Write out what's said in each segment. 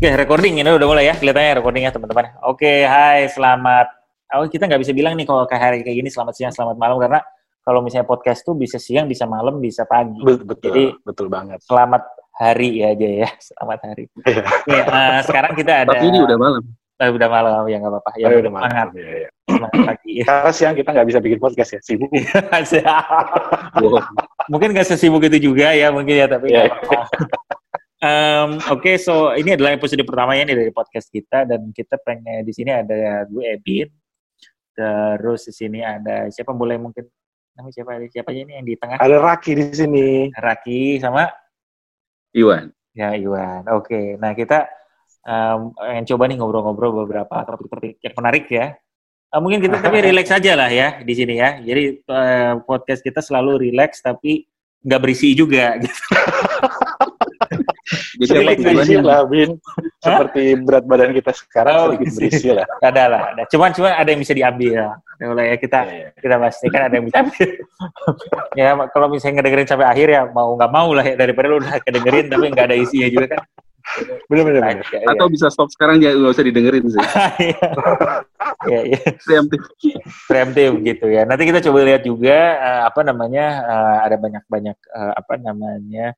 Oke, recording ini udah mulai ya, kelihatannya recordingnya teman-teman. Oke, hai, selamat. Oh, kita nggak bisa bilang nih kalau kayak hari kayak gini selamat siang, selamat malam karena kalau misalnya podcast tuh bisa siang, bisa malam, bisa pagi. Betul, Jadi betul banget. selamat hari ya aja ya, selamat hari. Oke, eh, sekarang kita ada. Tapi ini udah malam. Eh, udah malam ya nggak apa-apa. Ya, Oh, udah semangat, malam. Iya, iya. pagi. Karena siang kita nggak bisa bikin podcast ya, sibuk. Wow. mungkin nggak sesibuk itu juga ya mungkin ya tapi Iya. nggak apa-apa. Em, Oke, so ini adalah episode pertamanya nih dari podcast kita dan kita pengen di sini ada gue Ebin, terus di sini ada siapa boleh mungkin namanya siapa siapa aja ini yang di tengah Ada Raki di sini. Raki sama Iwan. ya Iwan. Oke, nah kita em, pengen coba nih ngobrol-ngobrol beberapa topik-topik yang menarik ya. Eh, mungkin kita tapi relax aja lah ya di sini ya. Jadi eh, podcast kita selalu relax tapi nggak berisi juga gitu. Jadi Sedikit berisi tujuannya? lah, Bin. Seperti berat badan kita sekarang Oh, sedikit iya. berisi lah. ada lah ada cuman cuman ada yang bisa diambil ya udah ya kita Iya, iya. kita bahas ini kan ada yang bisa ambil ya kalau misalnya ngedengerin sampai akhir ya mau nggak mau lah ya daripada lu udah kedengerin tapi nggak ada isinya juga kan Bener, bener, bener. Ya, Atau bisa stop sekarang ya nggak usah didengerin sih. ya, ya, Preemptif. preemptif gitu ya nanti kita coba lihat juga eh, apa namanya eh, ada banyak banyak apa namanya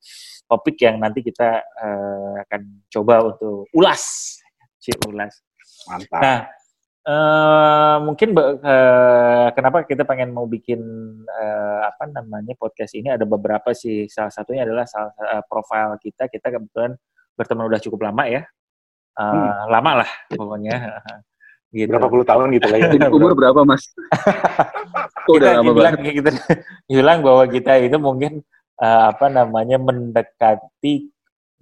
topik yang nanti kita eh, akan coba untuk ulas Cik, ulas Mantap. Nah, eh mungkin eh, kenapa kita pengen mau bikin eh, apa namanya podcast ini ada beberapa sih. Salah satunya adalah salah eh, profil kita. Kita kebetulan berteman udah cukup lama ya. Eh, Lama lah pokoknya. gitu. Berapa puluh tahun gitu lah ya. Jadi umur berapa mas? Kita udah lama dibilang, banget. kita bilang bahwa kita itu mungkin eh, apa namanya mendekati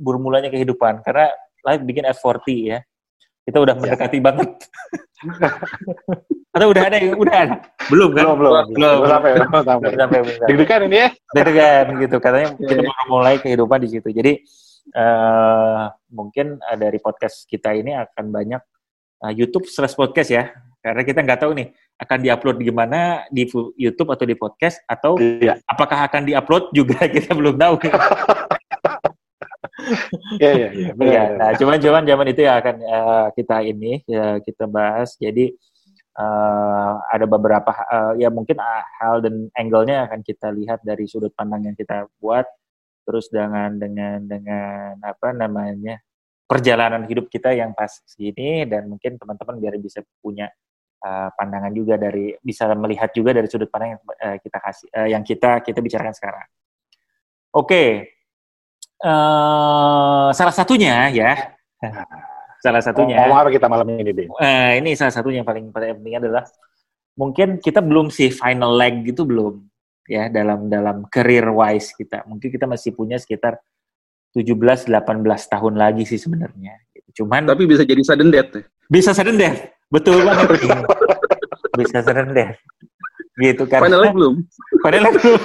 bermulanya kehidupan karena life bikin F40 ya. Kita udah Ya. mendekati banget. Atau udah ada yang udah ada? Belum kan? Belum, belum. Belum, Belum sampai, belum sampai. Belum sampai, belum sampai. Deg-degan ini ya. Deg-degan gitu katanya kita Iya. baru mulai kehidupan di situ. Jadi eh mungkin eh, dari podcast kita ini akan banyak eh, YouTube slash podcast ya. Karena kita nggak tahu nih akan diupload di mana di YouTube atau di podcast atau Iya. apakah akan diupload juga kita belum tahu. Iya, iya, iya. Iya, nah cuman cuman zaman itu ya akan eh, kita ini ya kita bahas. Jadi eh, ada beberapa eh, ya mungkin hal dan angle-nya akan kita lihat dari sudut pandang yang kita buat. Terus dengan dengan dengan apa namanya perjalanan hidup kita yang pas sini dan mungkin teman-teman biar bisa punya eh, pandangan juga dari bisa melihat juga dari sudut pandang yang eh, kita kasih eh, yang kita kita bicarakan sekarang. Oke. Eh, salah satunya ya. salah satunya. Ngomong apa kita malam ini, Bin? Eh, ini salah satunya yang paling paling penting adalah mungkin kita belum sih final leg gitu belum ya dalam dalam career wise kita. Mungkin kita masih punya sekitar 17 18 tahun lagi sih sebenarnya. Cuman Tapi bisa jadi sudden death. ya. bisa sudden death. Betul banget. bisa sudden death. Gitu kan. Finalnya belum. Padahal belum.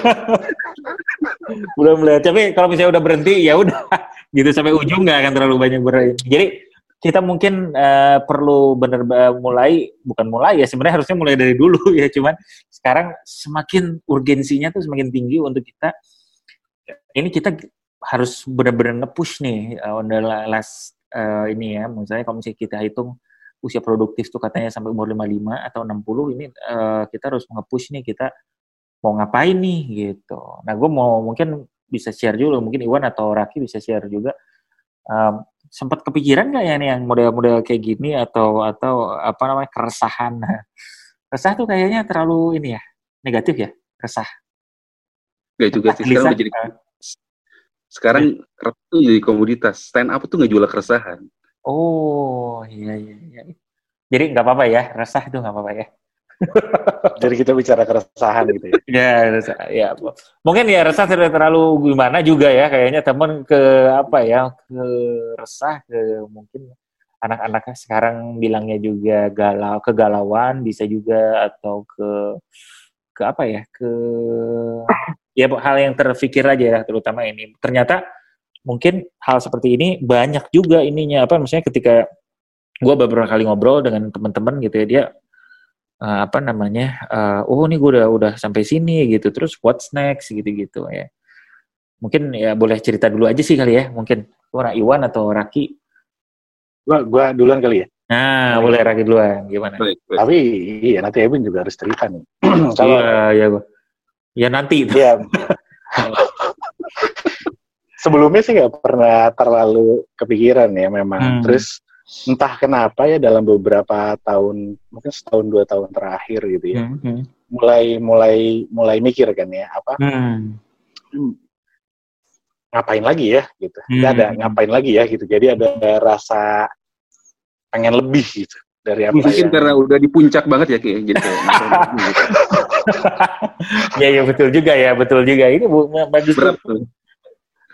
belum lihat. Tapi kalau misalnya udah berhenti ya udah gitu sampai ujung nggak akan terlalu banyak berhenti. Jadi kita mungkin eh, perlu bener eh, mulai bukan mulai ya sebenarnya harusnya mulai dari dulu ya cuman sekarang semakin urgensinya tuh semakin tinggi untuk kita ini kita harus benar-benar nge-push nih eh, on the last eh, ini ya misalnya kalau misalnya kita hitung usia produktif tuh katanya sampai umur 55 atau 60 ini eh, kita harus nge-push nih kita mau ngapain nih gitu. Nah, gue mau mungkin bisa share juga, mungkin Iwan atau Raki bisa share juga. Um, sempat kepikiran nggak ya nih yang model-model kayak gini atau atau apa namanya keresahan? Resah tuh kayaknya terlalu ini ya negatif ya, resah. Gak juga sih. Sekarang udah jadi sekarang rap tuh jadi komoditas. Stand up tuh nggak jual keresahan. Oh iya iya. iya. Jadi nggak apa-apa ya, resah itu nggak apa-apa ya. Jadi kita bicara keresahan gitu ya. Ya, resah, ya. Mungkin ya resah sudah terlalu gimana juga ya kayaknya temen ke apa ya ke resah ke mungkin anak-anaknya sekarang bilangnya juga galau kegalauan bisa juga atau ke ke apa ya ke ya hal yang terpikir aja ya terutama ini ternyata mungkin hal seperti ini banyak juga ininya apa misalnya ketika gue beberapa kali ngobrol dengan teman-teman gitu ya dia eh, apa namanya eh, oh ini gue udah udah sampai sini gitu terus what's next gitu gitu ya mungkin ya boleh cerita dulu aja sih kali ya mungkin Wah, Iwan atau Raki Gua gua duluan kali ya. Nah, boleh Raki duluan. Gimana? Baik, baik. Tapi iya nanti Ebin juga harus cerita nih. Kalau Iya, iya, gua. Ya nanti. Iya. Sebelumnya sih nggak pernah terlalu kepikiran ya memang. Hmm. Terus entah kenapa ya dalam beberapa tahun, mungkin setahun dua tahun terakhir gitu ya, Hmm, hmm. mulai mulai mulai mikir kan ya apa Hmm. hmm, ngapain lagi ya gitu. Hmm. ada ngapain lagi ya gitu. Jadi ada rasa pengen lebih gitu dari apa Mungkin yang karena udah di puncak banget ya jadi kayak gitu. Ya, ya betul juga ya, betul juga. Ini bu, bagus. berat tuh.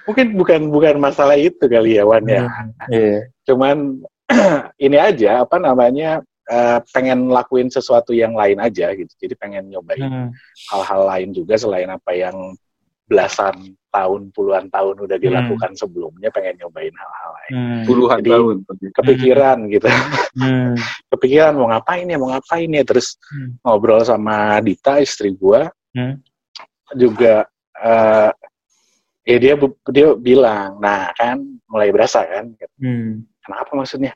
mungkin bukan bukan masalah itu kali ya Wan ya. Hmm, Iya. cuman ini aja apa namanya eh, pengen lakuin sesuatu yang lain aja gitu jadi pengen nyobain Hmm. hal-hal lain juga selain apa yang belasan tahun puluhan tahun udah dilakukan sebelumnya pengen nyobain hal-hal lain Hmm. Puluhan Jadi- tahun. kepikiran gitu Hmm. kepikiran mau ngapain ya mau ngapain ya terus Hmm. ngobrol sama Dita istri gua Hmm. juga eh, ya dia dia bilang nah kan mulai berasa kan Hmm. Kenapa maksudnya?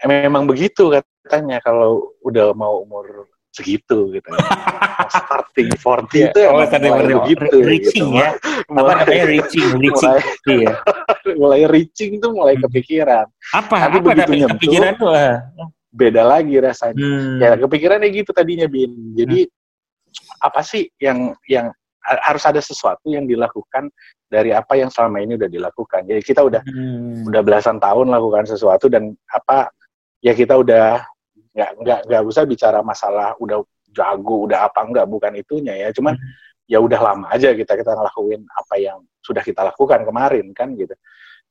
Memang begitu katanya kalau udah mau umur segitu gitu. Starting 40 Iya. itu Oh, emang starting mulai 40. begitu Reaching gitu. ya. Apa Mulai, namanya reaching, reaching. mulai, Iya. mulai reaching tuh mulai Hmm. kepikiran. Apa? Tapi apa begitu nyentuh, kepikiran tuh? Beda lagi rasanya. Hmm. Ya kepikirannya gitu tadinya Bin. Jadi apa sih yang yang ha- harus ada sesuatu yang dilakukan dari apa yang selama ini udah dilakukan. Jadi kita udah Hmm. udah belasan tahun lakukan sesuatu dan apa ya kita udah nggak nggak nggak usah bicara masalah udah jago udah apa enggak bukan itunya ya cuman ya udah lama aja kita kita ngelakuin apa yang sudah kita lakukan kemarin kan gitu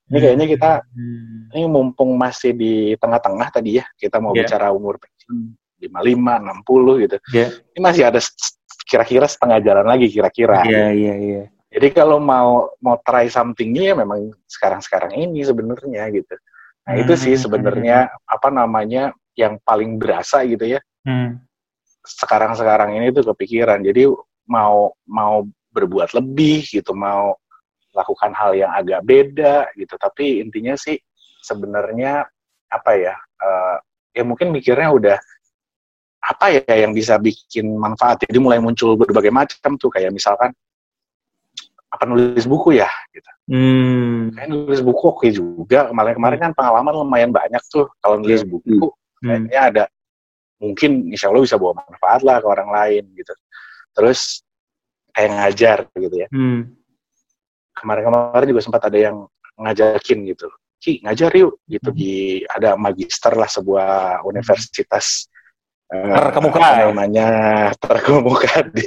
ini kayaknya kita Hmm. ini mumpung masih di tengah-tengah tadi ya kita mau Iya. bicara umur pensiun 55 60 gitu Iya. ini masih ada kira-kira setengah jalan lagi kira-kira Iya, iya, iya. jadi kalau mau mau try something new ya memang sekarang-sekarang ini sebenarnya gitu. Nah itu sih Hmm. sebenarnya apa namanya yang paling berasa gitu ya. Hmm. Sekarang-sekarang ini tuh kepikiran. Jadi mau mau berbuat lebih gitu, mau lakukan hal yang agak beda gitu. Tapi intinya sih sebenarnya apa ya? eh, ya mungkin mikirnya udah apa ya yang bisa bikin manfaat. Jadi mulai muncul berbagai macam tuh kayak misalkan apa nulis buku ya gitu. Hmm. Kayak nulis buku oke juga. Kemarin kemarin kan pengalaman lumayan banyak tuh kalau nulis Iya. buku. Hmm. Kayaknya ada mungkin insya Allah bisa bawa manfaat lah ke orang lain gitu. Terus kayak ngajar gitu ya. Hmm. Kemarin-kemarin juga sempat ada yang ngajakin gitu. Ki ngajar yuk gitu Hmm. di ada magister lah sebuah universitas Terkemuka, apa ya? namanya terkemuka di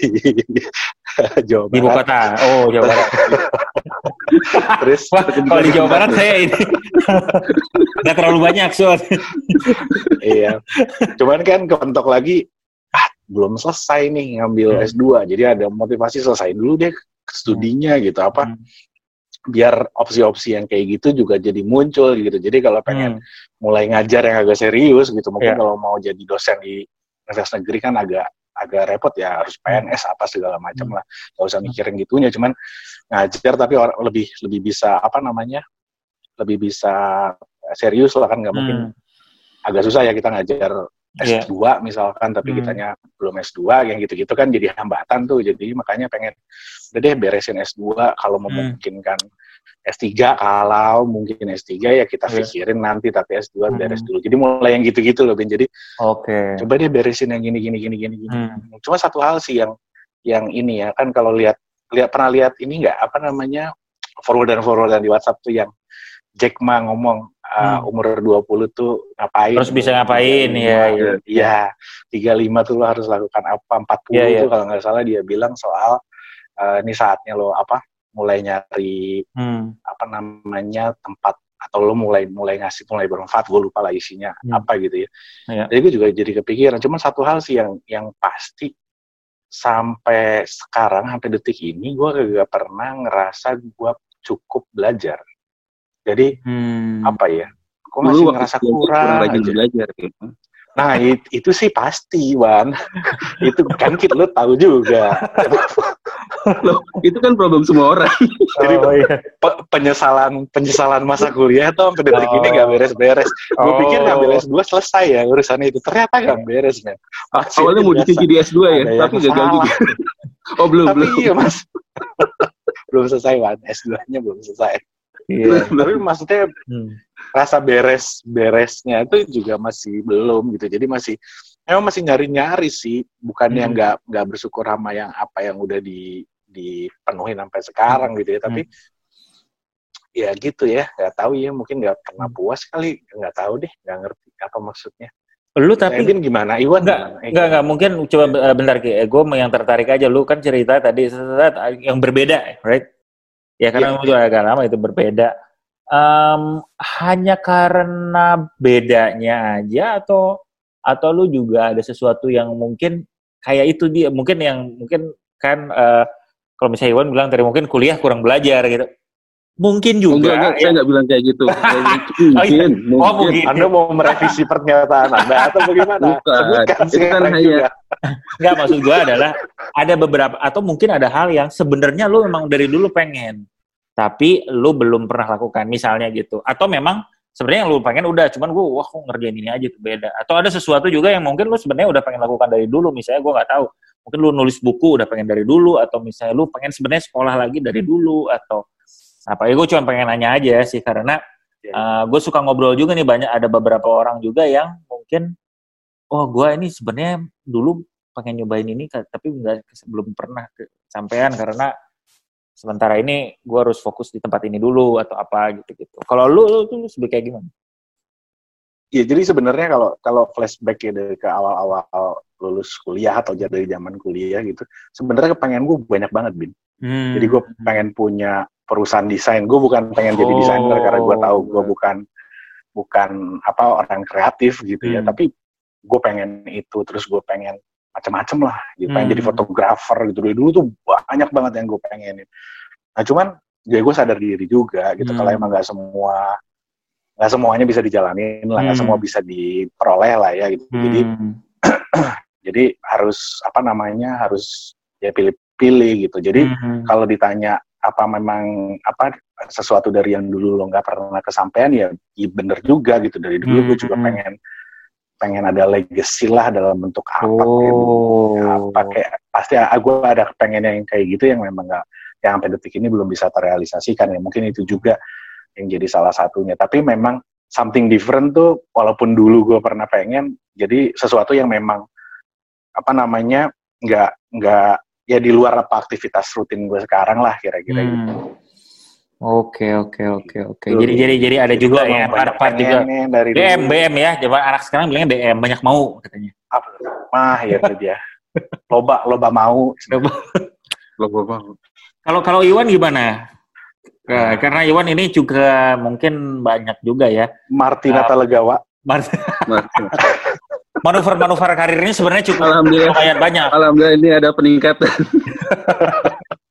Jawa Di ibu Barat. kota. Oh, Jawa Barat. Terus Wah, kalau di Jawa Barat saya ini nggak terlalu banyak soalnya. iya. Cuman kan kepentok lagi, ah belum selesai nih ngambil Hmm. S2. Jadi ada motivasi selesai dulu deh studinya gitu apa. Hmm. Biar opsi-opsi yang kayak gitu juga jadi muncul gitu. Jadi kalau pengen Hmm. mulai ngajar yang agak serius gitu, mungkin Iya. kalau mau jadi dosen di universitas negeri kan agak agak repot ya harus PNS apa segala macam Hmm. lah. Gak usah mikirin gitunya, cuman ngajar tapi orang lebih lebih bisa apa namanya? lebih bisa serius lah kan nggak mungkin Hmm. agak susah ya kita ngajar Iya. S2 misalkan tapi Hmm. kitanya belum S2 yang gitu-gitu kan jadi hambatan tuh jadi makanya pengen udah deh beresin S2 kalau Hmm. memungkinkan S3 kalau mungkin S3 ya kita Iya. pikirin nanti tapi S2 Hmm. beres dulu jadi mulai yang gitu-gitu loh Ben jadi Oke. coba deh beresin yang gini gini gini gini gini Hmm. cuma satu hal sih yang yang ini ya kan kalau lihat lihat pernah lihat ini nggak apa namanya forwardan forwardan di WhatsApp tuh yang Jack Ma ngomong uh, Hmm. umur 20 tuh ngapain Terus bisa ngapain, ya, iya iya 35 tuh lo harus lakukan apa 40 Iya, iya. tuh kalau nggak salah dia bilang soal uh, ini saatnya lo apa mulai nyari Hmm. apa namanya tempat atau lo mulai mulai ngasih mulai bermanfaat gue lupa lah isinya Hmm. apa gitu ya Iya. jadi gue juga jadi kepikiran cuman satu hal sih yang yang pasti sampai sekarang sampai detik ini gue gak pernah ngerasa gue cukup belajar jadi Hmm. apa ya gue Dulu masih waktu ngerasa kurang rajin aja. belajar gitu. nah it- itu sih pasti Wan itu kan kita lo tahu juga Loh, itu kan problem semua orang. Jadi oh, iya. pe- penyesalan penyesalan masa kuliah tuh sampai detik Oh. ini nggak beres-beres. Gue Oh. pikir ngambil S2 selesai ya urusannya itu. Ternyata nggak beres men. Masih Awalnya mau dicuci di S2 ya, tapi gagal juga. Oh belum Tapi belum. iya mas. belum selesai Wan. S2-nya belum selesai. Iya. Tapi maksudnya Hmm. rasa beres beresnya itu juga masih belum gitu. Jadi masih emang masih nyari nyari sih bukannya Hmm. nggak nggak bersyukur sama yang apa yang udah di dipenuhi sampai sekarang gitu ya. Tapi ya gitu ya. Nggak tahu ya mungkin nggak pernah puas kali. Nggak tahu deh nggak ngerti apa maksudnya. Lu tapi Edwin gimana? Iwan Enggak, gimana? Enggak, enggak mungkin coba eh, bentar Ki. Eh, Gue yang tertarik aja. Lu kan cerita tadi yang berbeda, right? Ya karena Iya. lu juga agak lama itu berbeda. Em, hanya karena bedanya aja atau atau lu juga ada sesuatu yang mungkin kayak itu dia mungkin yang mungkin kan eh, kalau misalnya Iwan bilang tadi mungkin kuliah kurang belajar gitu. Mungkin juga. enggak, enggak, saya ya. nggak bilang kayak gitu. Oh, iya. Mungkin, Oh, mungkin. mungkin. Anda mau merevisi pernyataan Anda atau bagaimana? Bukan. Sebutkan Itu kan hanya- juga. Enggak maksud gue adalah ada beberapa atau mungkin ada hal yang sebenarnya lu memang dari dulu pengen tapi lu belum pernah lakukan misalnya gitu. Atau memang sebenarnya yang lu pengen udah cuman gue wah kok ngerjain ini aja tuh beda. Atau ada sesuatu juga yang mungkin lu sebenarnya udah pengen lakukan dari dulu misalnya gue nggak tahu. Mungkin lu nulis buku udah pengen dari dulu atau misalnya lu pengen sebenarnya sekolah lagi dari dulu atau apa. Ya gue cuma pengen nanya aja sih karena Ya. gue suka ngobrol juga nih banyak ada beberapa orang juga yang mungkin oh gue ini sebenarnya dulu pengen nyobain ini tapi nggak belum pernah kesampaian karena sementara ini gue harus fokus di tempat ini dulu atau apa gitu gitu kalau lu lu tuh sebagai kayak gimana Ya jadi sebenarnya kalau kalau flashback ya dari ke awal-awal lulus kuliah atau dari zaman kuliah gitu, sebenarnya kepengen gue banyak banget bin. Hmm. Jadi gue pengen punya perusahaan desain. Gue bukan pengen jadi Oh. desainer karena gue tahu gue bukan bukan apa orang kreatif gitu ya. Hmm. Tapi gue pengen itu, terus gue pengen macam-macam lah. Gitu. Pengen Hmm. jadi fotografer gitu. Dari dulu tuh banyak banget yang gue pengenin. Nah cuman ya gue sadar diri juga gitu. Hmm. Kalau emang nggak semua nggak semuanya bisa dijalanin lah, nggak Hmm. semua bisa diperoleh lah ya gitu. Jadi Hmm. jadi harus apa namanya harus ya pilih-pilih gitu. Jadi Hmm. kalau ditanya apa memang apa sesuatu dari yang dulu lo nggak pernah kesampaian ya, ya bener juga gitu dari dulu gue juga Hmm. pengen pengen ada legacy lah dalam bentuk apa kayak oh. apa kayak pasti gue ada kepengen yang kayak gitu yang memang nggak yang sampai detik ini belum bisa terrealisasikan ya. Mungkin itu juga yang jadi salah satunya. Tapi memang something different tuh walaupun dulu gue pernah pengen jadi sesuatu yang memang apa namanya nggak nggak ya di luar apa aktivitas rutin gue sekarang lah kira-kira gitu. Oke oke oke oke. Jadi jadi jadi ada Jadi juga ya banyak part-part juga. dari BM dulu. BM ya. Coba anak sekarang bilangnya BM banyak mau katanya. Apa? Mah ya itu dia. Loba loba mau. Loh, gua mau. Kalau kalau Iwan gimana? Eh, Karena Iwan ini juga mungkin banyak juga ya. Martina Ah. Talegawa. Man- Nah, Manuver-manuver karirnya sebenarnya cukup lumayan banyak. Alhamdulillah ini ada peningkatan.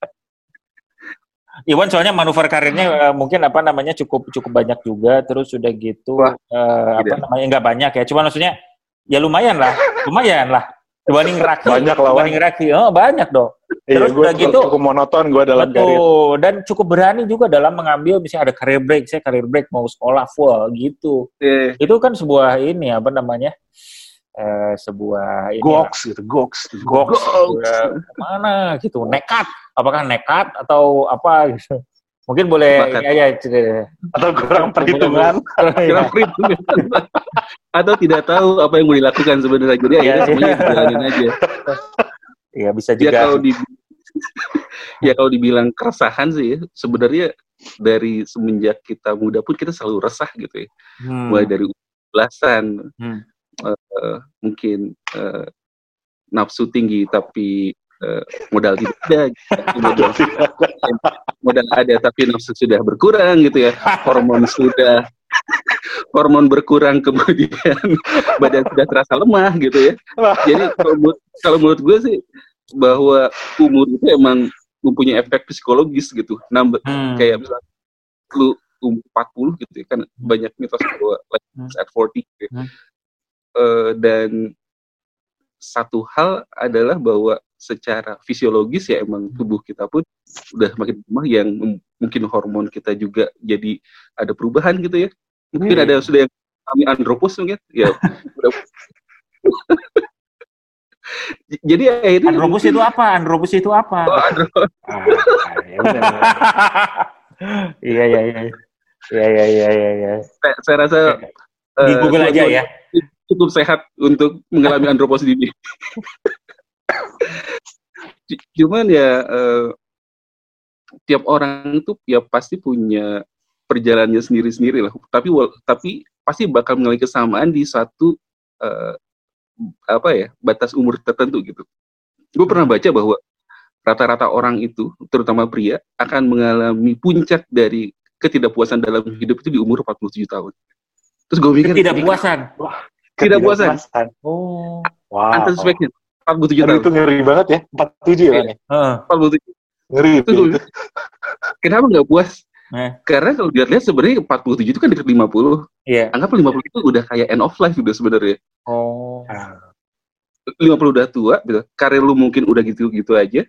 Iwan soalnya manuver karirnya eh, mungkin apa namanya cukup cukup banyak juga. Terus sudah gitu Wah, eh, apa namanya nggak banyak ya. Cuma maksudnya ya lumayan lah, lumayan lah. Dibanding Raki, Banyak lah, dibanding Raki, oh banyak dong. Iya, Terus gue udah gitu, cukup monoton gue dalam karir. Betul, dan cukup berani juga dalam mengambil misalnya ada career break, saya career break mau sekolah full gitu. Eh, Itu kan sebuah ini apa namanya? Eh, sebuah ini Goks gitu, goks. goks, Goks. eh, ke mana gitu, nekat. Apakah nekat atau apa gitu? Mungkin boleh Bakat. aja cerita. Atau kurang perhitungan. kira perhitungan. Atau tidak tahu apa yang mau dilakukan sebenarnya. Jadi Iya, akhirnya iya. semuanya dijalanin aja. Iya bisa Ya juga. kalau di ya kalau dibilang keresahan sih ya, sebenarnya dari semenjak kita muda pun kita selalu resah gitu ya. Hmm. Mulai dari belasan Hmm. Eh, mungkin eh, nafsu tinggi tapi eh, modal tidak ada, gitu. modal, modal ada tapi nafsu sudah berkurang gitu ya. Hormon sudah hormon berkurang kemudian badan sudah terasa lemah gitu ya. Jadi kalau menurut, kalau menurut gue sih bahwa umur itu emang mempunyai efek psikologis gitu. Nambah Hmm. kayak misalnya lu umur 40 gitu ya kan banyak mitos bahwa like Hmm. at 40 gitu ya. Hmm. Eh, dan satu hal adalah bahwa secara fisiologis ya emang tubuh kita pun udah makin lemah yang mungkin hormon kita juga jadi ada perubahan gitu ya. Mungkin Hmm. ada sudah yang kami andropos mungkin ya. jadi akhirnya Andropus itu apa? Andropus itu apa? Oh, andro- Ah, ya udah. Iya iya iya. Iya iya iya iya. iya. saya, rasa Di eh, Google aja ya. Cukup sehat untuk mengalami andropos dini. Cuman ya eh, tiap orang itu ya pasti punya perjalanannya sendiri-sendiri lah. Tapi tapi pasti bakal mengalami kesamaan di satu eh, apa ya batas umur tertentu gitu. Gue pernah baca bahwa rata-rata orang itu, terutama pria, akan mengalami puncak dari ketidakpuasan dalam hidup itu di umur 47 tahun. Terus gue mikir, Ketidakpuasan. Tidak puasan. Ketidakpuasan. Oh. Wow. unsatisfaction 47 Aduh, tahun. itu ngeri banget ya. 47 ya, ya? Heeh. 47. Ngeri itu. Itu Kenapa nggak puas? Eh. Karena kalau dilihat sebenarnya 47 itu kan dekat 50. Iya. Anggap 50 itu udah kayak end of life udah sebenarnya. Oh. Ah, 50 udah tua, gitu. karir lu mungkin udah gitu-gitu aja.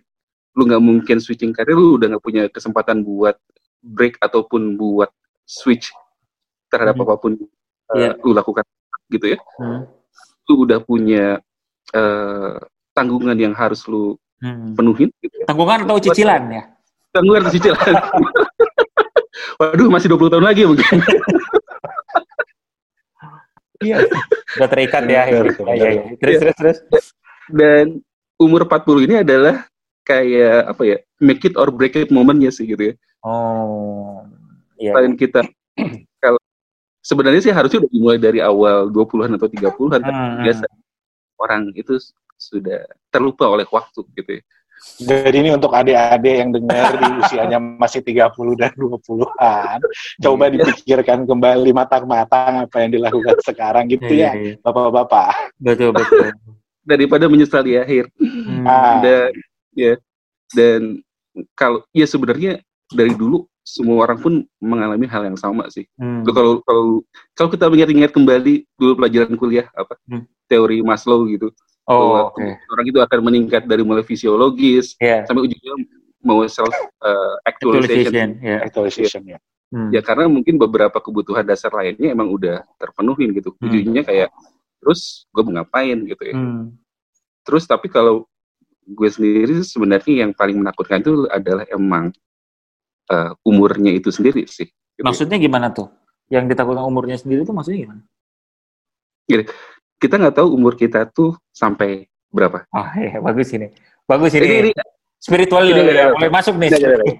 Lu nggak mungkin switching karir, lu udah nggak punya kesempatan buat break ataupun buat switch terhadap Hmm. apa pun uh, Iya. lu lakukan gitu ya. Hmm. Lu udah punya uh, tanggungan yang harus lu Hmm. penuhin gitu ya. Tanggungan atau cicilan ya? Tanggungan atau cicilan. Waduh, masih 20 tahun lagi mungkin. Iya. Udah terikat ya. Benar, Iya, iya, iya. Terus, terus, terus. Dan umur 40 ini adalah kayak apa ya, make it or break it momennya sih gitu ya. Oh. Iya. Selain kita kalau sebenarnya sih harusnya udah dimulai dari awal 20-an atau 30-an tapi Hmm, biasa orang itu sudah terlupa oleh waktu gitu ya. Jadi ini untuk adik-adik yang dengar di usianya masih 30 dan 20-an, coba Iya. dipikirkan kembali matang-matang apa yang dilakukan sekarang gitu Iya, ya, iya. Bapak-bapak. Betul, betul. Daripada menyesal di akhir. Hmm. Ah. Dan ya dan kalau ya sebenarnya dari dulu semua orang pun mengalami hal yang sama sih. Hmm. Kalau kalau kalau kita mengingat-ingat kembali dulu pelajaran kuliah apa Hmm. teori Maslow gitu, Oh, bahwa oke. orang itu akan meningkat dari mulai fisiologis Iya. sampai ujungnya mau self uh, actualization. Actualization. Ya. Actualization ya. Hmm. Ya karena mungkin beberapa kebutuhan dasar lainnya emang udah terpenuhin gitu. Hmm. Ujungnya kayak terus gue mau ngapain gitu ya. Hmm. Terus tapi kalau gue sendiri sebenarnya yang paling menakutkan itu adalah emang uh, umurnya itu sendiri sih. gitu ya. Maksudnya gimana tuh? Yang ditakutkan umurnya sendiri tuh maksudnya gimana? Kita nggak tahu umur kita tuh sampai berapa. Ah, iya, bagus ini. Bagus ini. Ini, ini Spiritual Ini, ini, ya, ini. mulai masuk nih. Ini, ini, ini.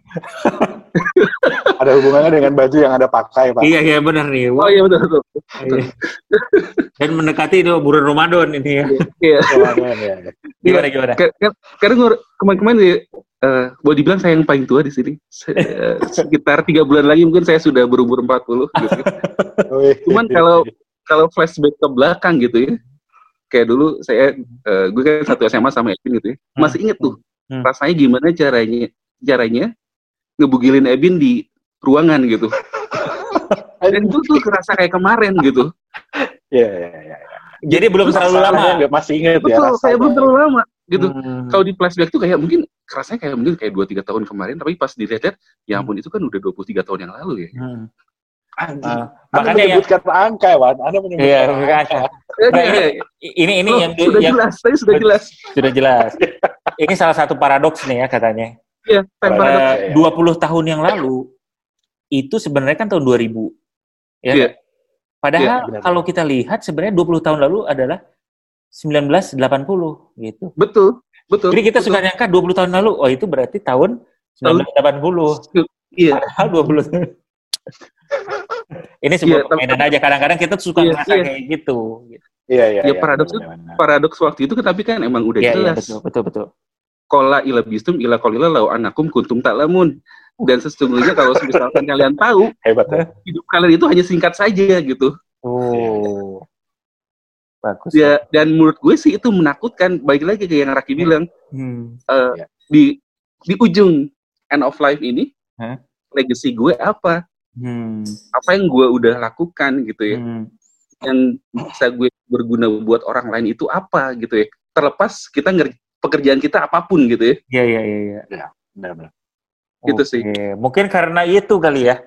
Ada hubungannya dengan baju yang ada pakai, Pak. Iya, iya benar nih. Oh iya betul betul. Iya. Dan mendekati itu bulan Ramadan ini ya. Iya. Ramadan, ya. Gimana gimana? Ka- ka- Karena kemarin-kemarin ya, eh, boleh dibilang saya yang paling tua di sini. Eh, sekitar tiga bulan lagi mungkin saya sudah berumur 40 gitu. Cuman kalau kalau flashback ke belakang gitu ya, kayak dulu saya, eh, gue kan satu SMA sama Evin gitu ya, masih inget tuh Hmm. rasanya gimana caranya caranya ngebugilin Ebin di ruangan gitu. Dan itu tuh kerasa kayak kemarin gitu. Iya, iya, iya. Jadi belum terlalu lama. Nggak masih inget ya Betul, kayak belum terlalu lama gitu. Hmm. Kalau di flashback tuh kayak mungkin kerasanya kayak mungkin kayak 2 3 tahun kemarin tapi pas dilihat ya ampun itu kan udah 23 tahun yang lalu ya. Hmm. Anjing. Ah, Anda makanya ya. menyebutkan angka, Wan. Anda menyebutkan Iya, angka. Eh, Nah, eh, Ini ini loh, yang sudah yang jelas, saya sudah jelas. sudah jelas. Ini salah satu paradoks nih ya katanya. Iya. Eh, iya. 20 tahun yang lalu itu sebenarnya kan tahun 2000. Ya. Iya. kan? Padahal Iya, benar. kalau kita lihat sebenarnya 20 tahun lalu adalah 1980 gitu. Betul, betul. Jadi kita betul. suka nyangka 20 tahun lalu, oh itu berarti tahun 1980. Iya, Padahal 20 tahun. Ini sebuah tapi- permainan aja. Kadang-kadang kita suka Iya, ngerasa iya. kayak gitu. Iya, iya. Ya, iya, paradoks benar. paradoks waktu itu tapi kan emang udah Iya, iya, jelas. betul, betul, betul. Kola ila bistum ila kolila lau anakum kuntum ta'lamun. Dan sesungguhnya kalau misalkan kalian tahu, Hebat ya. hidup kalian itu hanya singkat saja gitu. Oh. Bagus. Ya, dan menurut gue sih itu menakutkan. Baik lagi kayak yang Raki bilang, Hmm. eh, di di ujung end of life ini, Hah? legacy gue apa? Hmm. Apa yang gue udah lakukan gitu ya? Hmm. Yang bisa gue berguna buat orang lain itu apa gitu ya? terlepas kita ngerti pekerjaan kita apa pun gitu ya. Iya iya iya. iya. Benar-benar. Gitu sih. Oke, Mungkin karena itu kali ya.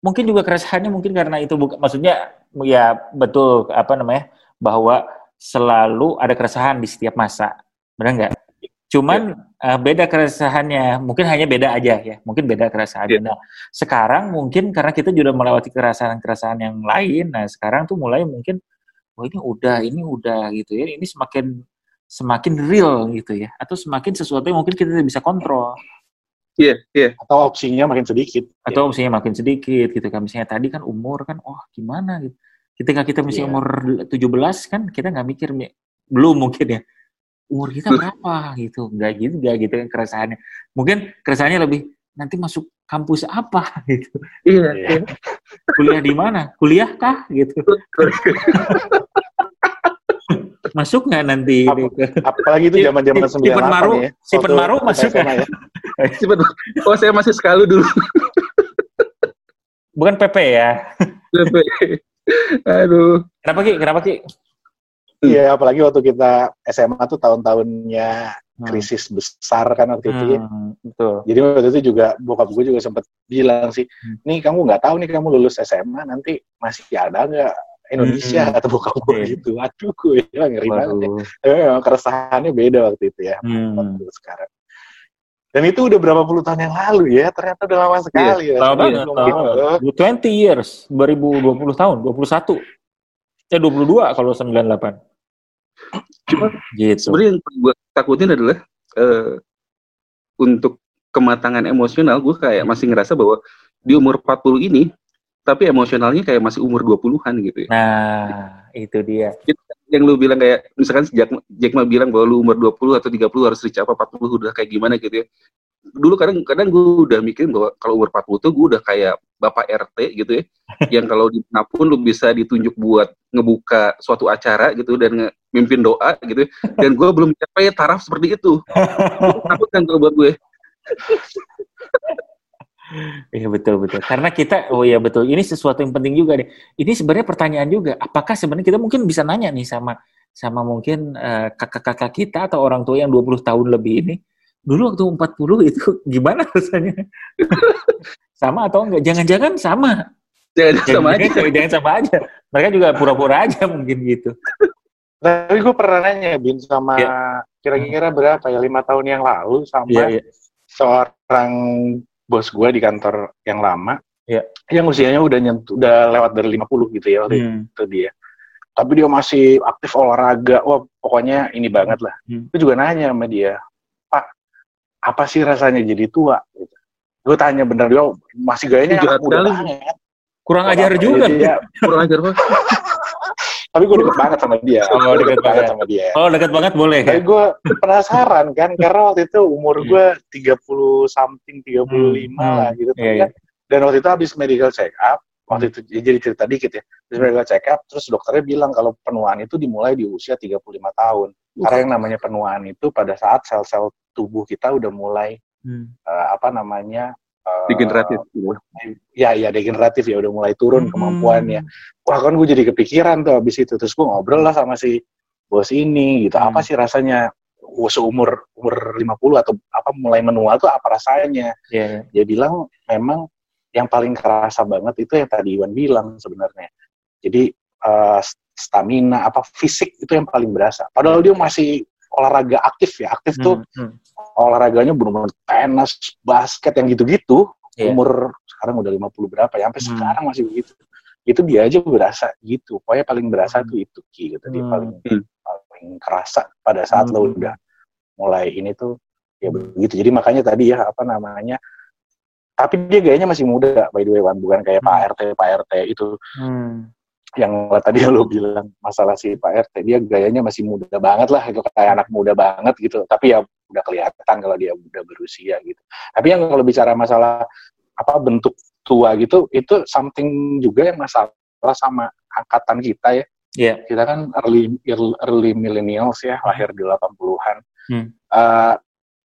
Mungkin juga keresahannya mungkin karena itu bukan maksudnya ya betul apa namanya bahwa selalu ada keresahan di setiap masa. Benar nggak? Cuman eh, beda keresahannya, mungkin hanya beda aja ya, mungkin beda keresahannya. Iya. Nah, sekarang mungkin karena kita juga melewati keresahan-keresahan yang lain, nah sekarang tuh mulai mungkin, oh ini udah, ini udah gitu ya, ini semakin semakin real gitu ya, atau semakin sesuatu yang mungkin kita tidak bisa kontrol, Iya, iya. Atau opsinya makin sedikit. atau misalnya makin sedikit gitu kan, misalnya tadi kan umur kan, oh gimana gitu. Ketika kita misalnya Iya. umur 17 kan kita nggak mikir belum mungkin ya, umur kita berapa gitu, nggak gitu, nggak gitu kan keresahannya. Mungkin keresahannya lebih nanti masuk kampus apa gitu, Iya. Iya. kuliah di mana, kuliah kah gitu, masuk nggak nanti ini ke Apalagi itu zaman-zaman Si- si 98 Penmaru- ya. si Penmaru masuk SMA ya. Cepet. Oh, saya masih sekalu dulu. bukan PP ya? Aduh. Kenapa ki? Kenapa ki? Iya, apalagi waktu kita SMA tuh tahun-tahunnya Hmm. krisis besar kan waktu itu ya. Hmm, betul. Jadi waktu itu juga bokap gue juga sempat bilang sih, Hmm. nih kamu nggak tahu nih kamu lulus SMA nanti masih ada nggak Indonesia Hmm. atau bokap gue Oke. gitu. Aduh, gue ya, ngeri banget. ya. Tapi memang keresahannya beda waktu itu ya, Hmm. waktu sekarang. Dan itu udah berapa puluh tahun yang lalu ya, ternyata udah lama sekali. ya. Lama Sebelum banget, lama gitu. banget. 20 years, 2020 tahun, 21. Ya 22 kalau 98. Cuma Gitu. sebenarnya yang gue takutin adalah eh, untuk kematangan emosional gue kayak masih ngerasa bahwa di umur 40 ini tapi emosionalnya kayak masih umur 20-an gitu ya. Nah, itu dia. Yang lu bilang kayak misalkan Jack, Jack Ma bilang bahwa lu umur 20 atau 30 harus reach apa 40 udah kayak gimana gitu ya. Dulu kadang kadang gue udah mikirin bahwa kalau umur 40 tuh gue udah kayak bapak RT gitu ya. yang kalau di mana pun lu bisa ditunjuk buat ngebuka suatu acara gitu dan nge- mimpin doa gitu ya. dan gue belum capai taraf seperti itu takut kan kalau buat gue Iya betul betul. Karena kita, oh iya betul. Ini sesuatu yang penting juga deh. Ini sebenarnya pertanyaan juga. Apakah sebenarnya kita mungkin bisa nanya nih sama sama mungkin eh, kakak-kakak kita atau orang tua yang 20 tahun lebih ini. Dulu waktu 40 itu gimana rasanya? sama atau enggak? Jangan-jangan sama. jangan sama aja Jangan, jangan sama aja. Mereka juga pura-pura aja mungkin gitu. Tapi gue pernah nanya Bin sama Iya. kira-kira berapa ya lima tahun yang lalu sama Iya, iya. seorang bos gue di kantor yang lama, Iya. yang usianya udah nyentuh, udah lewat dari 50 gitu ya waktu Hmm. itu dia. Tapi dia masih aktif olahraga, wah pokoknya ini banget lah. Hmm. Gue juga nanya sama dia, Pak, apa sih rasanya jadi tua? Gitu. Gue tanya bener dia masih gayanya Jahat banget. Kurang ajar juga. Dia- kurang ajar Pak. tapi gue deket banget sama dia. Oh, Gua deket banget. sama dia. Oh dekat banget boleh Tapi ya? gue penasaran kan, karena waktu itu umur Hmm. gue 30 something, 35 Hmm, lah gitu. iya, kan. Dan waktu itu habis medical check up, waktu itu ya jadi cerita dikit ya, habis medical check up, terus dokternya bilang kalau penuaan itu dimulai di usia 35 tahun. Karena yang namanya penuaan itu pada saat sel-sel tubuh kita udah mulai, Hmm. eh, apa namanya, degeneratif gitu. ya ya degeneratif ya udah mulai turun Hmm. kemampuannya. Wah kan gue jadi kepikiran tuh habis itu terus gue ngobrol lah sama si bos ini gitu. Hmm. Apa sih rasanya oh, seumur umur 50 atau apa mulai menua tuh apa rasanya? Iya. Dia bilang memang yang paling kerasa banget itu yang tadi Iwan bilang sebenarnya. Jadi eh, stamina apa fisik itu yang paling berasa. Padahal dia masih olahraga aktif ya. Aktif tuh Hmm. Hmm. olahraganya benar-benar tenis, basket yang gitu-gitu. Iya. Umur sekarang udah 50 berapa ya, sampai Hmm. sekarang masih begitu. Itu dia aja berasa gitu. Pokoknya paling berasa Hmm. tuh itu Ki gitu. Dia Hmm. paling Hmm. paling kerasa pada saat lo Hmm. udah mulai ini tuh ya begitu. Jadi makanya tadi ya apa namanya tapi dia gayanya masih muda by the way Wan. bukan kayak Hmm. Pak RT Pak RT itu Hmm. Yang tadi lo bilang masalah si Pak RT dia gayanya masih muda banget lah itu kayak anak muda banget gitu. Tapi ya udah kelihatan kalau dia udah berusia gitu. Tapi yang kalau bicara masalah apa bentuk tua gitu itu something juga yang masalah sama angkatan kita ya. Iya. kita kan early early, millennials ya lahir di 80-an Hmm. Eh,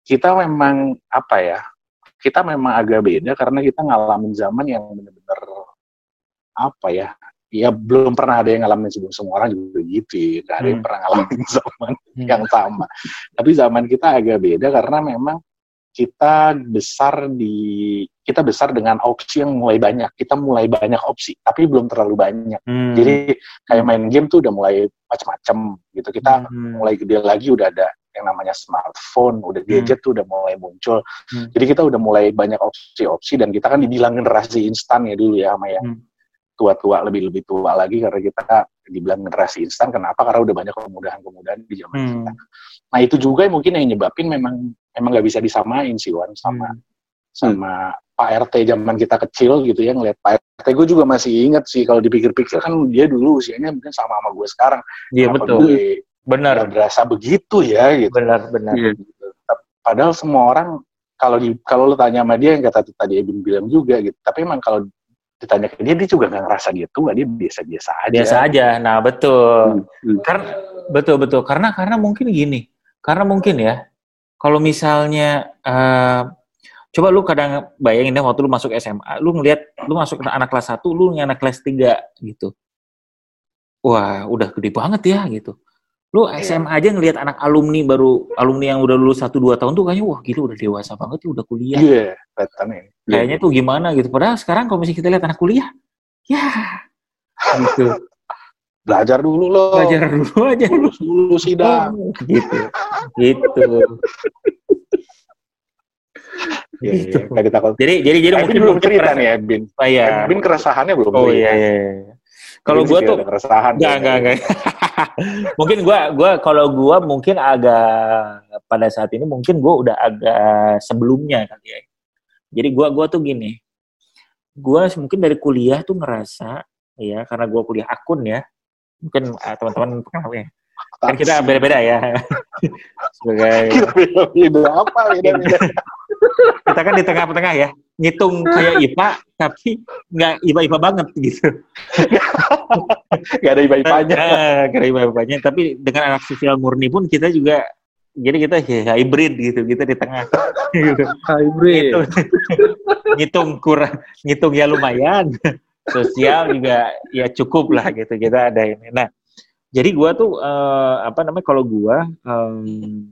kita memang apa ya kita memang agak beda karena kita ngalamin zaman yang benar-benar apa ya ya belum pernah ada yang ngalamin sebelum semua orang juga gitu ya. Nggak ada yang Hmm. pernah ngalamin zaman yang sama. Tapi zaman kita agak beda karena memang kita besar di kita besar dengan opsi yang mulai banyak. Kita mulai banyak opsi, tapi belum terlalu banyak. Hmm. Jadi kayak main game tuh udah mulai macam-macam gitu. Kita Hmm. mulai gede lagi udah ada yang namanya smartphone, udah gadget tuh udah mulai muncul. Hmm. Jadi kita udah mulai banyak opsi-opsi dan kita kan dibilang generasi instan ya dulu ya sama yang Hmm. Tua-tua lebih lebih tua lagi karena kita dibilang generasi instan. Kenapa? Karena udah banyak kemudahan-kemudahan di zaman Hmm. kita. Nah itu juga yang mungkin yang nyebabin memang memang nggak bisa disamain sih Wan sama Hmm. sama Pak RT zaman kita kecil gitu ya ngeliat Pak RT gue juga masih inget sih kalau dipikir-pikir kan dia dulu usianya mungkin sama sama gue sekarang. Iya betul. Gue Benar. berasa begitu ya gitu. Benar, benar. Iya. Padahal semua orang kalau di kalau lu tanya sama dia yang kata tadi Ebin bilang juga gitu. Tapi emang kalau ditanya ke dia dia juga nggak ngerasa dia tua, dia biasa-biasa aja. Biasa aja. Nah, betul. Hmm. Karena betul betul karena karena mungkin gini. Karena mungkin ya kalau misalnya eh, coba lu kadang bayangin deh waktu lu masuk SMA, lu ngelihat lu masuk ke anak kelas 1, lu anak kelas 3 gitu. Wah, udah gede banget ya gitu. Lu Iya. SMA aja ngelihat anak alumni baru alumni yang udah lulus 1 2 tahun tuh kayaknya wah gila udah dewasa banget ya udah kuliah. Iya, kelihatannya. Kayaknya tuh gimana gitu. Padahal sekarang kalau misalnya kita lihat anak kuliah, ya gitu. Belajar dulu loh. Belajar dulu aja. Lulus dulu sidang. gitu gitu Iya, Gitu. iya, nggak ditakut. jadi jadi jadi mungkin belum cerita nih Ebin. oh iya Ebin keresahannya belum oh iya iya iya. Kalau sih tuh keresahan. enggak enggak enggak mungkin gua gua kalau gua mungkin agak pada saat ini mungkin gua udah agak sebelumnya kali ya. Jadi gua gua tuh gini. Gua mungkin dari kuliah tuh ngerasa ya karena gua kuliah akun ya mungkin ah, teman-teman pengalaman kan kita beda-beda ya. Sebagai Kita beda-beda apa beda-beda. kita kan di tengah-tengah ya ngitung kayak IPA tapi nggak IPA-IPA banget gitu. Gak ada iba-ibanya. Eh, kira IPA-IPA-nya tapi dengan anak sosial murni pun kita juga jadi kita ya, hybrid gitu. Kita di tengah. Gitu. Hybrid. Ngitung, ngitung kurang ngitung ya lumayan. Sosial juga ya cukup lah gitu. Kita ada ini. Nah jadi gua tuh eh, apa namanya kalau gua em,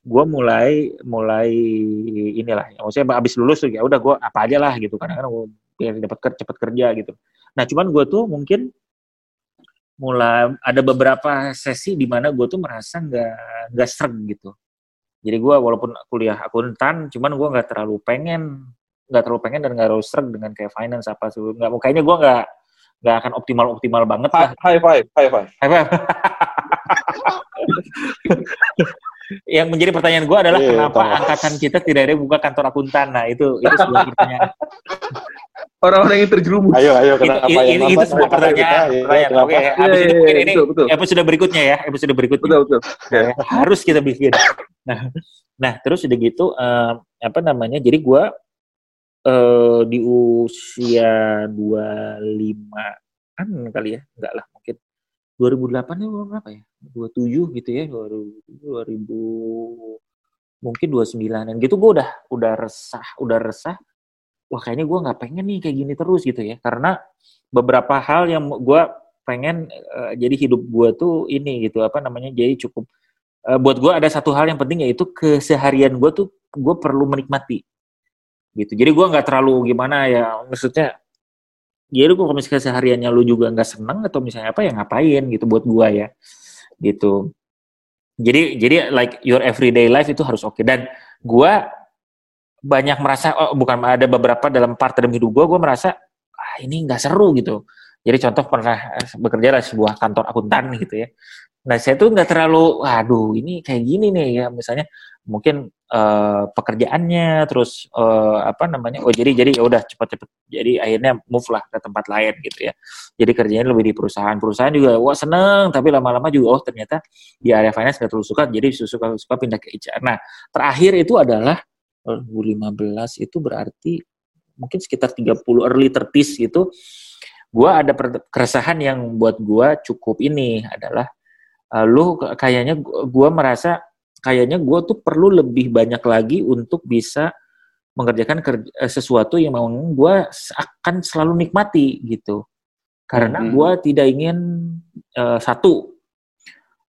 gua mulai mulai inilah ya, maksudnya abis lulus tuh ya udah gua apa aja lah gitu. Kadang-kadang gua biar dapat ker- cepet kerja gitu. Nah cuman gua tuh mungkin mulai ada beberapa sesi di mana gue tuh merasa nggak nggak sreg gitu. Jadi gua walaupun kuliah akuntan cuman gua nggak terlalu pengen nggak terlalu pengen dan nggak terlalu sreg dengan kayak finance apa tuh nggak kayaknya gua nggak nggak akan optimal optimal banget lah. High five, high five. apa? Yang menjadi pertanyaan gue adalah Iya, kenapa Thomas. angkatan kita tidak ada buka kantor akuntan? Nah itu itu sebuah pertanyaan. Orang-orang yang terjerumus. Ayo, ayo, kenapa itu, yang itu, itu sebuah pertanyaan. ayo, pertanyaan. kenapa? Oke, Iya, habis iya, itu mungkin iya, ini betul, betul. episode berikutnya ya, episode berikutnya Betul, betul. Ya, harus kita bikin. Nah, nah terus udah gitu eh, apa namanya? Jadi gue eh, di usia 25 an kali ya, enggak lah 2008 nya umur berapa ya? 27 gitu ya, 2000, 2000 mungkin 29an gitu gue udah udah resah, udah resah. Wah kayaknya gue nggak pengen nih kayak gini terus gitu ya, karena beberapa hal yang gue pengen eh, jadi hidup gue tuh ini gitu apa namanya jadi cukup eh, buat gue ada satu hal yang penting yaitu keseharian gue tuh gue perlu menikmati gitu jadi gue nggak terlalu gimana ya maksudnya jadi kalau misalnya kesehariannya lu juga nggak seneng atau misalnya apa ya ngapain gitu buat gue ya gitu. Jadi jadi like your everyday life itu harus oke. Dan gue banyak merasa oh bukan ada beberapa dalam part dalam hidup gue gue merasa ah ini nggak seru gitu. Jadi contoh pernah eh, bekerja di sebuah kantor akuntan gitu ya. Nah saya tuh nggak terlalu waduh ini kayak gini nih ya misalnya mungkin eh, pekerjaannya terus eh, apa namanya oh jadi jadi ya udah cepet-cepet jadi akhirnya move lah ke tempat lain gitu ya. Jadi kerjanya lebih di perusahaan. Perusahaan juga wah seneng tapi lama-lama juga oh ternyata di area finance nggak terlalu suka jadi suka suka pindah ke HR nah terakhir itu adalah 2015 itu berarti mungkin sekitar 30 early 30s gitu gua ada keresahan yang buat gua cukup ini adalah eh, lu kayaknya gua merasa kayaknya gua tuh perlu lebih banyak lagi untuk bisa mengerjakan kerja, eh, sesuatu yang mau gua s- akan selalu nikmati gitu karena Mhm. gua tidak ingin eh, satu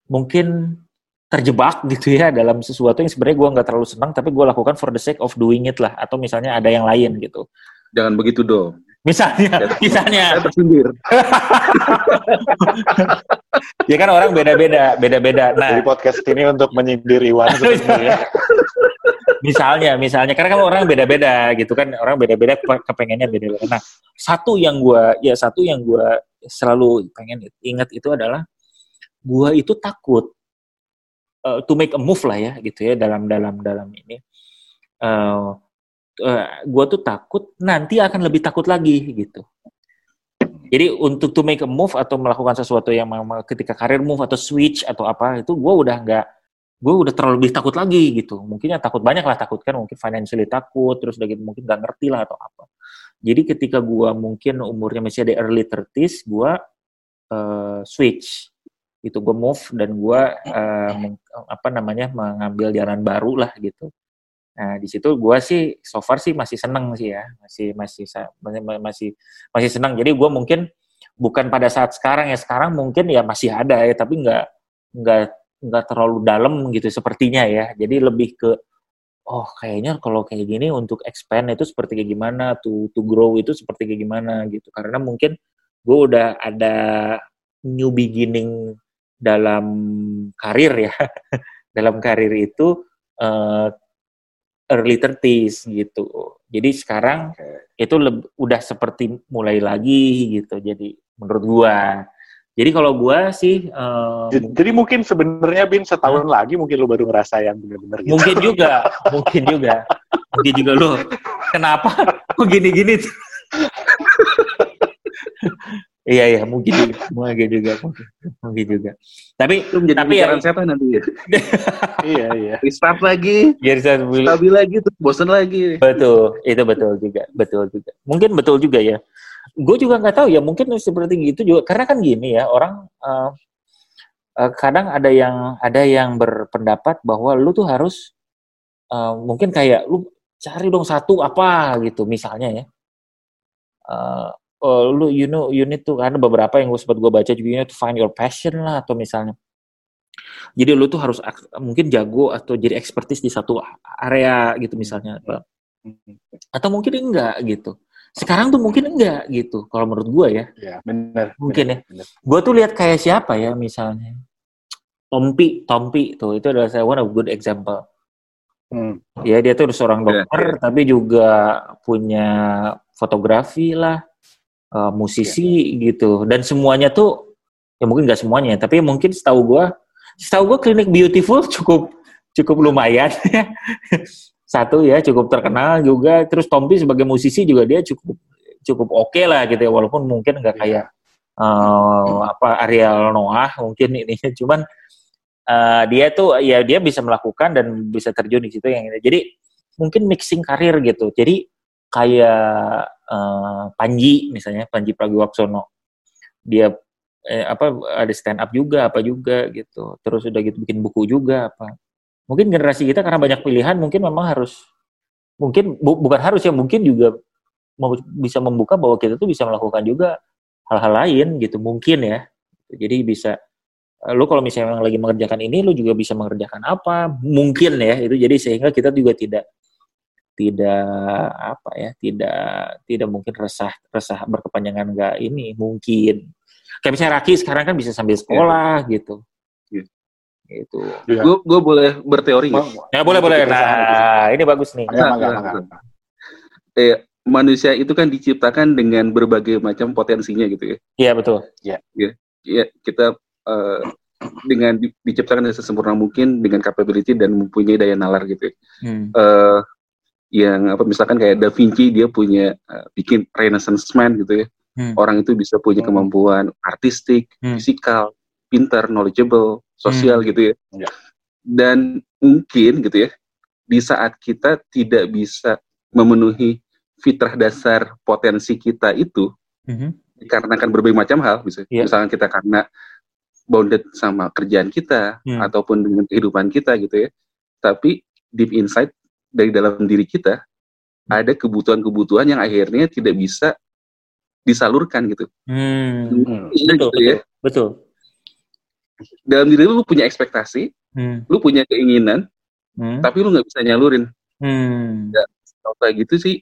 mungkin terjebak gitu ya dalam sesuatu yang sebenarnya gue nggak terlalu senang tapi gue lakukan for the sake of doing it lah atau misalnya ada yang lain gitu Jangan begitu dong. misalnya misalnya Saya tersindir. ya kan orang beda-beda beda-beda. Nah. Jadi podcast ini untuk menyindir Iwan sebenarnya. misalnya misalnya. Karena kan orang beda-beda gitu kan. Orang beda-beda ke- kepengennya beda-beda. Nah satu yang gua ya satu yang gua selalu pengen ingat itu adalah gua itu takut uh, to make a move lah ya gitu ya dalam dalam dalam ini. Uh, uh, gua tuh takut nanti akan lebih takut lagi gitu jadi untuk to make a move atau melakukan sesuatu yang ketika karir move atau switch atau apa itu gua udah nggak gue udah terlalu lebih takut lagi gitu. Mungkin ya takut banyak lah takut kan, mungkin financially takut, terus udah gitu mungkin gak ngerti lah atau apa. Jadi ketika gue mungkin umurnya masih ada early 30s, gue uh, switch gitu, gue move dan gue uh, apa namanya mengambil jalan baru lah gitu. Nah di situ gue sih so far sih masih seneng sih ya, masih masih masih masih senang. Jadi gue mungkin bukan pada saat sekarang ya sekarang mungkin ya masih ada ya, tapi nggak nggak nggak terlalu dalam gitu sepertinya ya. Jadi lebih ke oh kayaknya kalau kayak gini untuk expand itu seperti kayak gimana, to to grow itu seperti kayak gimana gitu. Karena mungkin gue udah ada new beginning dalam karir ya. dalam karir itu eh, early 30s gitu. Jadi sekarang itu leb- udah seperti mulai lagi gitu. Jadi menurut gua. Jadi kalau gua sih eh, Jadi jadi mungkin sebenarnya Bin setahun lagi mungkin lu baru ngerasa yang benar-benar gitu. mungkin juga, mungkin juga, mungkin juga lo. Kenapa? Kok gini-gini? tuh? iya iya mungkin juga, mungkin juga, mungkin, mungkin juga. Tapi Itu menjadi Tapi ya- setan nanti ya. iya iya. Restart lagi, biar saya dulu- stabil lagi, terus bosan lagi. Betul, itu betul juga, betul juga. Mungkin betul juga ya. Gue juga nggak tahu ya, mungkin seperti gitu juga. Karena kan gini ya, orang eh, eh, kadang ada yang ada yang berpendapat bahwa lu tuh harus eh, mungkin kayak lu cari dong satu apa gitu, misalnya ya. Eh, oh, lu you know you need to karena beberapa yang gue sempat gue baca juga you need to find your passion lah atau misalnya jadi lu tuh harus mungkin jago atau jadi expertise di satu area gitu misalnya atau mungkin enggak gitu. Sekarang tuh mungkin enggak gitu. Kalau menurut gue ya, Iya, benar. Mungkin benar, benar. gue tuh lihat kayak siapa ya misalnya. Tompi, Tompi tuh itu adalah saya one of good example. Hmm. Ya dia tuh seorang Iya, dokter tapi juga punya fotografi lah, eh, musisi gitu dan semuanya tuh ya mungkin nggak semuanya tapi mungkin setahu gue, setahu gue klinik beautiful cukup cukup lumayan ya. Satu ya cukup terkenal juga terus Tompi sebagai musisi juga dia cukup cukup oke lah gitu ya walaupun mungkin nggak Iya. kayak eh, apa Ariel Noah mungkin ini cuman eh, dia tuh ya dia bisa melakukan dan bisa terjun di situ yang ini. Jadi mungkin mixing karir gitu. Jadi kayak eh, Panji misalnya Panji Pragiwaksono dia eh, apa ada stand up juga apa juga gitu. Terus udah gitu bikin buku juga apa. Mungkin generasi kita karena banyak pilihan mungkin memang harus mungkin bu- bukan harus ya mungkin juga mau- bisa membuka bahwa kita tuh bisa melakukan juga hal-hal lain gitu mungkin ya. Jadi bisa eh, lu kalau misalnya lagi mengerjakan ini lu juga bisa mengerjakan apa mungkin ya itu jadi sehingga kita juga tidak tidak apa ya tidak tidak mungkin resah resah berkepanjangan enggak ini mungkin kayak misalnya Raki sekarang kan bisa sambil sekolah gitu Iya. gitu Iya. Gue gue boleh berteori nggak? Mau- ya boleh boleh nah ini bagus nih Nah, mangga. nah. Eh, manusia itu kan diciptakan dengan berbagai macam potensinya gitu ya. iya betul Ya kita eh, dengan di- diciptakan dengan sesempurna mungkin dengan capability dan mempunyai daya nalar gitu ya. hmm. Eh, yang apa misalkan kayak Da Vinci dia punya eh, bikin Renaissance Man gitu ya. Hmm. Orang itu bisa punya Hmm. kemampuan artistik, Hmm. fisikal, pintar, knowledgeable, sosial gitu ya. Ya. Dan mungkin gitu ya, di saat kita tidak bisa memenuhi fitrah dasar potensi kita itu, Mhm. dikarenakan berbagai macam hal, bisa. Iya. misalnya kita karena bounded sama kerjaan kita Hmm. ataupun dengan kehidupan kita gitu ya. Tapi deep inside dari dalam diri kita ada kebutuhan-kebutuhan yang akhirnya tidak bisa disalurkan gitu. Hmm. Hmm. Betul gitu ya. betul betul dalam diri lu, lu punya ekspektasi, Hmm. lu punya keinginan, Hmm. tapi lu nggak bisa nyalurin. Hmm. Kalau kayak gitu sih,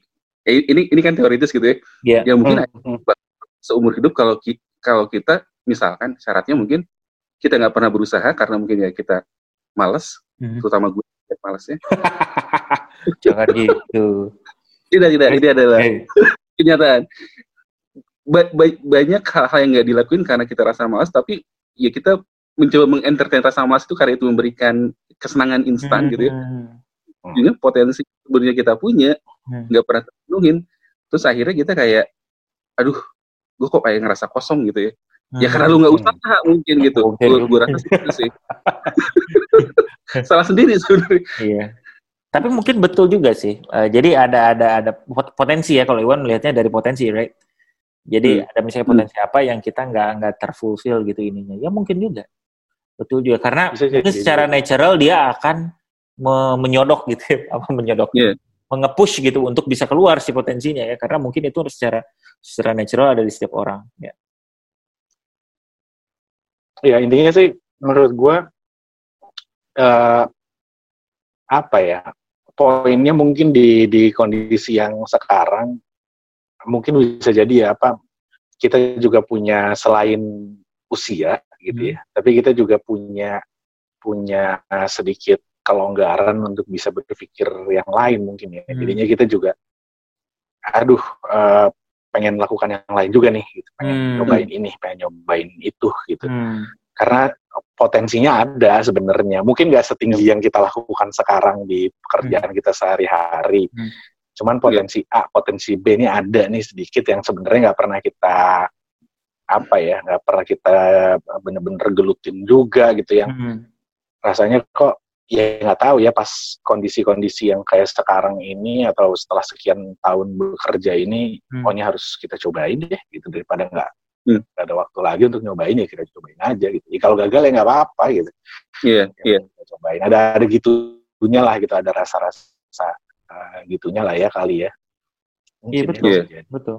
eh, ini ini kan teoritis gitu ya. Iya. Ya mungkin Hmm. seumur hidup kalau ki- kalau kita misalkan syaratnya mungkin kita nggak pernah berusaha karena mungkin ya kita malas, Hmm. terutama gue malasnya. Jangan gitu. Tidak tidak, ini adalah Eh, kenyataan. Ba- ba- banyak hal-hal yang nggak dilakuin karena kita rasa malas, tapi ya kita mencoba mengentertain rasa malas itu karena itu memberikan kesenangan instan gitu ya. hmm. Jadi potensi sebenarnya kita punya Hmm. nggak pernah terpenuhin. Terus akhirnya kita kayak, aduh, gue kok kayak ngerasa kosong gitu ya. Ya karena lu nggak usaha mungkin gitu. Mungkin. Gue gue rasa gitu sih. Salah sendiri sebenarnya. Iya. Tapi mungkin betul juga sih. Eh, jadi ada ada ada pot- potensi ya kalau Iwan melihatnya dari potensi, right? Jadi Hmm. ada misalnya Hmm. potensi apa yang kita nggak nggak terfulfill gitu ininya. Ya mungkin juga. Betul juga karena Bisa jadi. mungkin secara natural dia akan me- menyodok gitu ya, apa menyodok. Iya. Mengepush gitu untuk bisa keluar si potensinya ya karena mungkin itu secara secara natural ada di setiap orang ya. Ya intinya sih menurut gue eh apa ya poinnya mungkin di di kondisi yang sekarang mungkin bisa jadi ya apa kita juga punya selain usia gitu ya tapi kita juga punya punya sedikit kelonggaran untuk bisa berpikir yang lain mungkin ya Hmm. jadinya kita juga aduh eh, pengen lakukan yang lain juga nih gitu pengen Hmm. nyobain ini pengen nyobain itu gitu Hmm. karena potensinya ada sebenarnya mungkin nggak setinggi yang kita lakukan sekarang di pekerjaan kita sehari-hari Hmm. cuman potensi A potensi B ini ada nih sedikit yang sebenarnya nggak pernah kita apa ya nggak pernah kita bener-bener gelutin juga gitu yang Hmm. rasanya kok ya nggak tahu ya pas kondisi-kondisi yang kayak sekarang ini atau setelah sekian tahun bekerja ini Hmm. pokoknya harus kita cobain deh gitu daripada nggak Hmm. ada waktu lagi untuk nyobain ya kita cobain aja gitu ya, kalau gagal ya nggak apa-apa gitu Iya, Ya, iya. kita cobain ada ada gitunya lah gitu ada rasa-rasa uh, gitunya lah ya kali ya Iya, Mungkin betul. jadi. betul.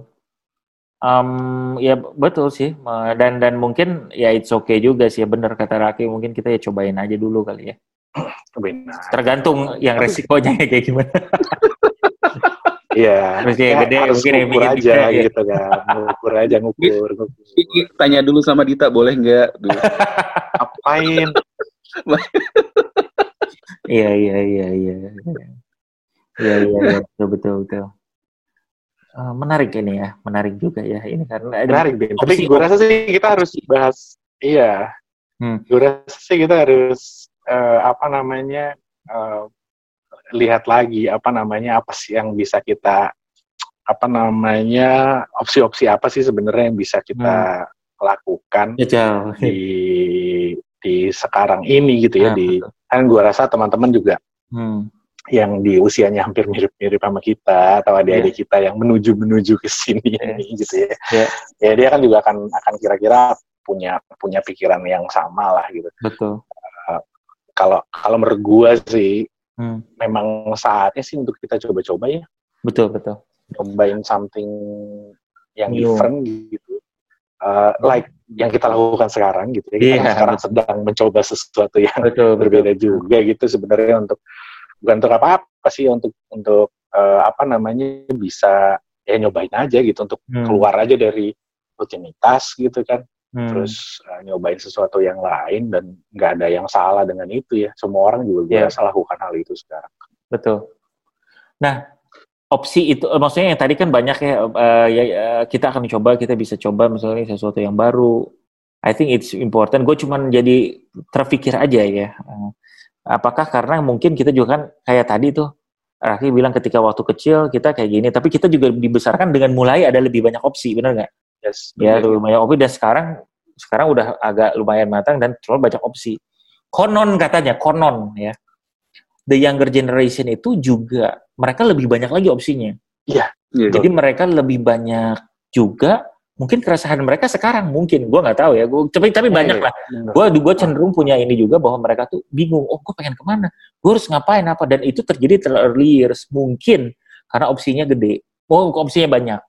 Um, ya betul sih Ma- dan dan mungkin ya it's okay juga sih ya benar kata Raki mungkin kita ya cobain aja dulu kali ya aja. tergantung yang resikonya kayak gimana Iya, Terus yang ya, gede harus mungkin yang ngukur bikin aja bisa, ya. gitu kan, ngukur aja ngukur, ngukur. Tanya dulu sama Dita, boleh nggak? Apain? iya iya iya iya iya iya iya betul betul betul Eh, menarik ini ya menarik juga ya ini karena ada Menarik deh. Tapi gue rasa sih kita harus bahas, iya. Hmm. Gue rasa sih kita harus eh, apa namanya eh, lihat lagi apa namanya apa sih yang bisa kita apa namanya opsi-opsi apa sih sebenarnya yang bisa kita lakukan Ya, di di sekarang ini gitu ya Nah, di betul. kan gue rasa teman-teman juga Hmm. yang di usianya hampir mirip-mirip sama kita atau adik-adik kita yang menuju menuju ke sini ini gitu ya. Iya. Ya dia kan juga akan akan kira-kira punya punya pikiran yang sama lah gitu. betul Kalau kalau menurut gua sih Hmm. memang saatnya sih untuk kita coba-coba ya, betul betul cobain something yang New. different gitu. Uh, like yang kita lakukan sekarang gitu ya. Kita kan sekarang sedang mencoba sesuatu yang betul berbeda juga gitu sebenarnya untuk bukan untuk apa-apa sih untuk untuk eh, apa namanya bisa ya nyobain aja gitu untuk Hmm. keluar aja dari rutinitas gitu kan Hmm. terus eh, nyobain sesuatu yang lain dan nggak ada yang salah dengan itu ya semua orang juga Iya. rasa lakukan hal itu sekarang Betul. Nah, opsi itu, eh, maksudnya yang tadi kan banyak ya, eh, ya kita akan coba, kita bisa coba misalnya sesuatu yang baru. I think it's important. Gue cuman jadi terpikir aja ya. Eh, Apakah karena mungkin kita juga kan kayak tadi tuh, Raki bilang ketika waktu kecil kita kayak gini, tapi kita juga dibesarkan dengan mulai ada lebih banyak opsi, benar nggak? Yes Ya, lebih banyak opsi dan sekarang sekarang udah agak lumayan matang dan terlalu banyak opsi. Konon katanya, konon ya. The younger generation itu juga mereka lebih banyak lagi opsinya. Iya, Jadi mereka lebih banyak juga mungkin keresahan mereka sekarang mungkin. Gue nggak tahu ya. Gue tapi tapi Iya, banyak iya, lah. gue gue cenderung punya ini juga bahwa mereka tuh bingung oh gue pengen ke mana? Gue harus ngapain apa? Dan itu terjadi terlalu early years mungkin. Karena opsinya gede. Oh opsinya banyak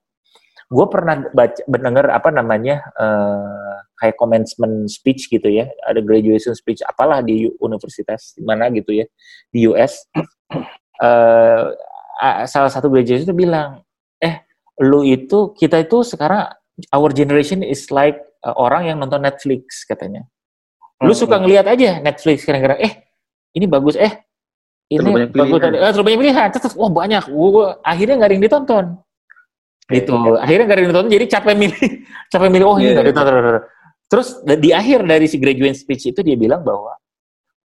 gue pernah baca mendengar apa namanya uh, kayak commencement speech gitu ya. Ada graduation speech apalah di universitas di mana gitu ya di US uh, salah satu graduation itu bilang eh lu itu kita itu sekarang our generation is like uh, orang yang nonton Netflix katanya. Lu suka hmm. ngelihat aja Netflix kadang-kadang eh ini bagus eh ini bagus tadi eh, terlalu banyak pilihan terus wah banyak wah, akhirnya nggak ada yang ditonton gitu akhirnya nggak ada yang ditonton jadi capek milih capek milih oh ini yeah. iya. ditonton terus di akhir dari si graduate speech itu dia bilang bahwa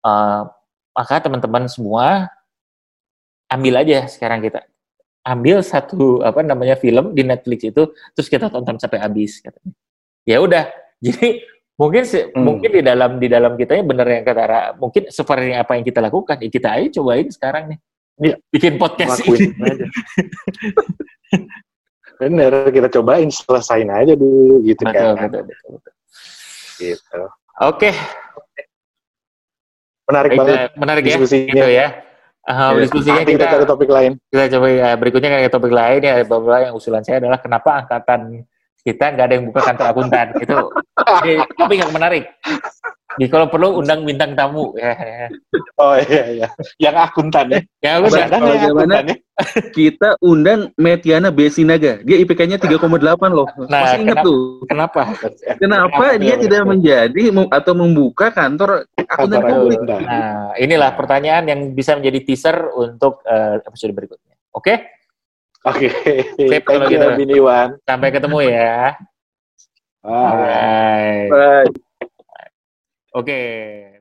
uh, maka teman-teman semua ambil aja sekarang kita ambil satu apa namanya film di Netflix itu terus kita tonton sampai habis katanya ya udah jadi mungkin hmm. mungkin di dalam di dalam kita ya benar yang kata Ra, mungkin seperti apa yang kita lakukan ya kita aja cobain sekarang nih bikin podcast Lakuin ini aja. bener kita cobain selesain aja dulu gitu betul, kan betul, betul, betul. gitu oke okay. menarik Baik, banget menarik ya gitu ya Uh, ya, diskusinya kita, kita cari topik lain. Kita coba ya berikutnya kayak topik lain ya bahwa yang usulan saya adalah kenapa angkatan kita nggak ada yang buka kantor akuntan itu topik yang menarik jadi kalau perlu undang bintang tamu ya, ya. oh iya iya yang akuntan ya yang akuntan, ya, akuntan ya. kita undang Metiana Besinaga dia IPK-nya 3,8 loh nah, masih ingat kenapa, tuh kenapa kenapa dia tidak menjadi atau membuka kantor akuntan publik nah inilah pertanyaan yang bisa menjadi teaser untuk uh, episode berikutnya oke okay? Oke. Okay. Thank you, gitu. Biniwan. Sampai ketemu ya. Bye. Bye. Bye. ¿O qué?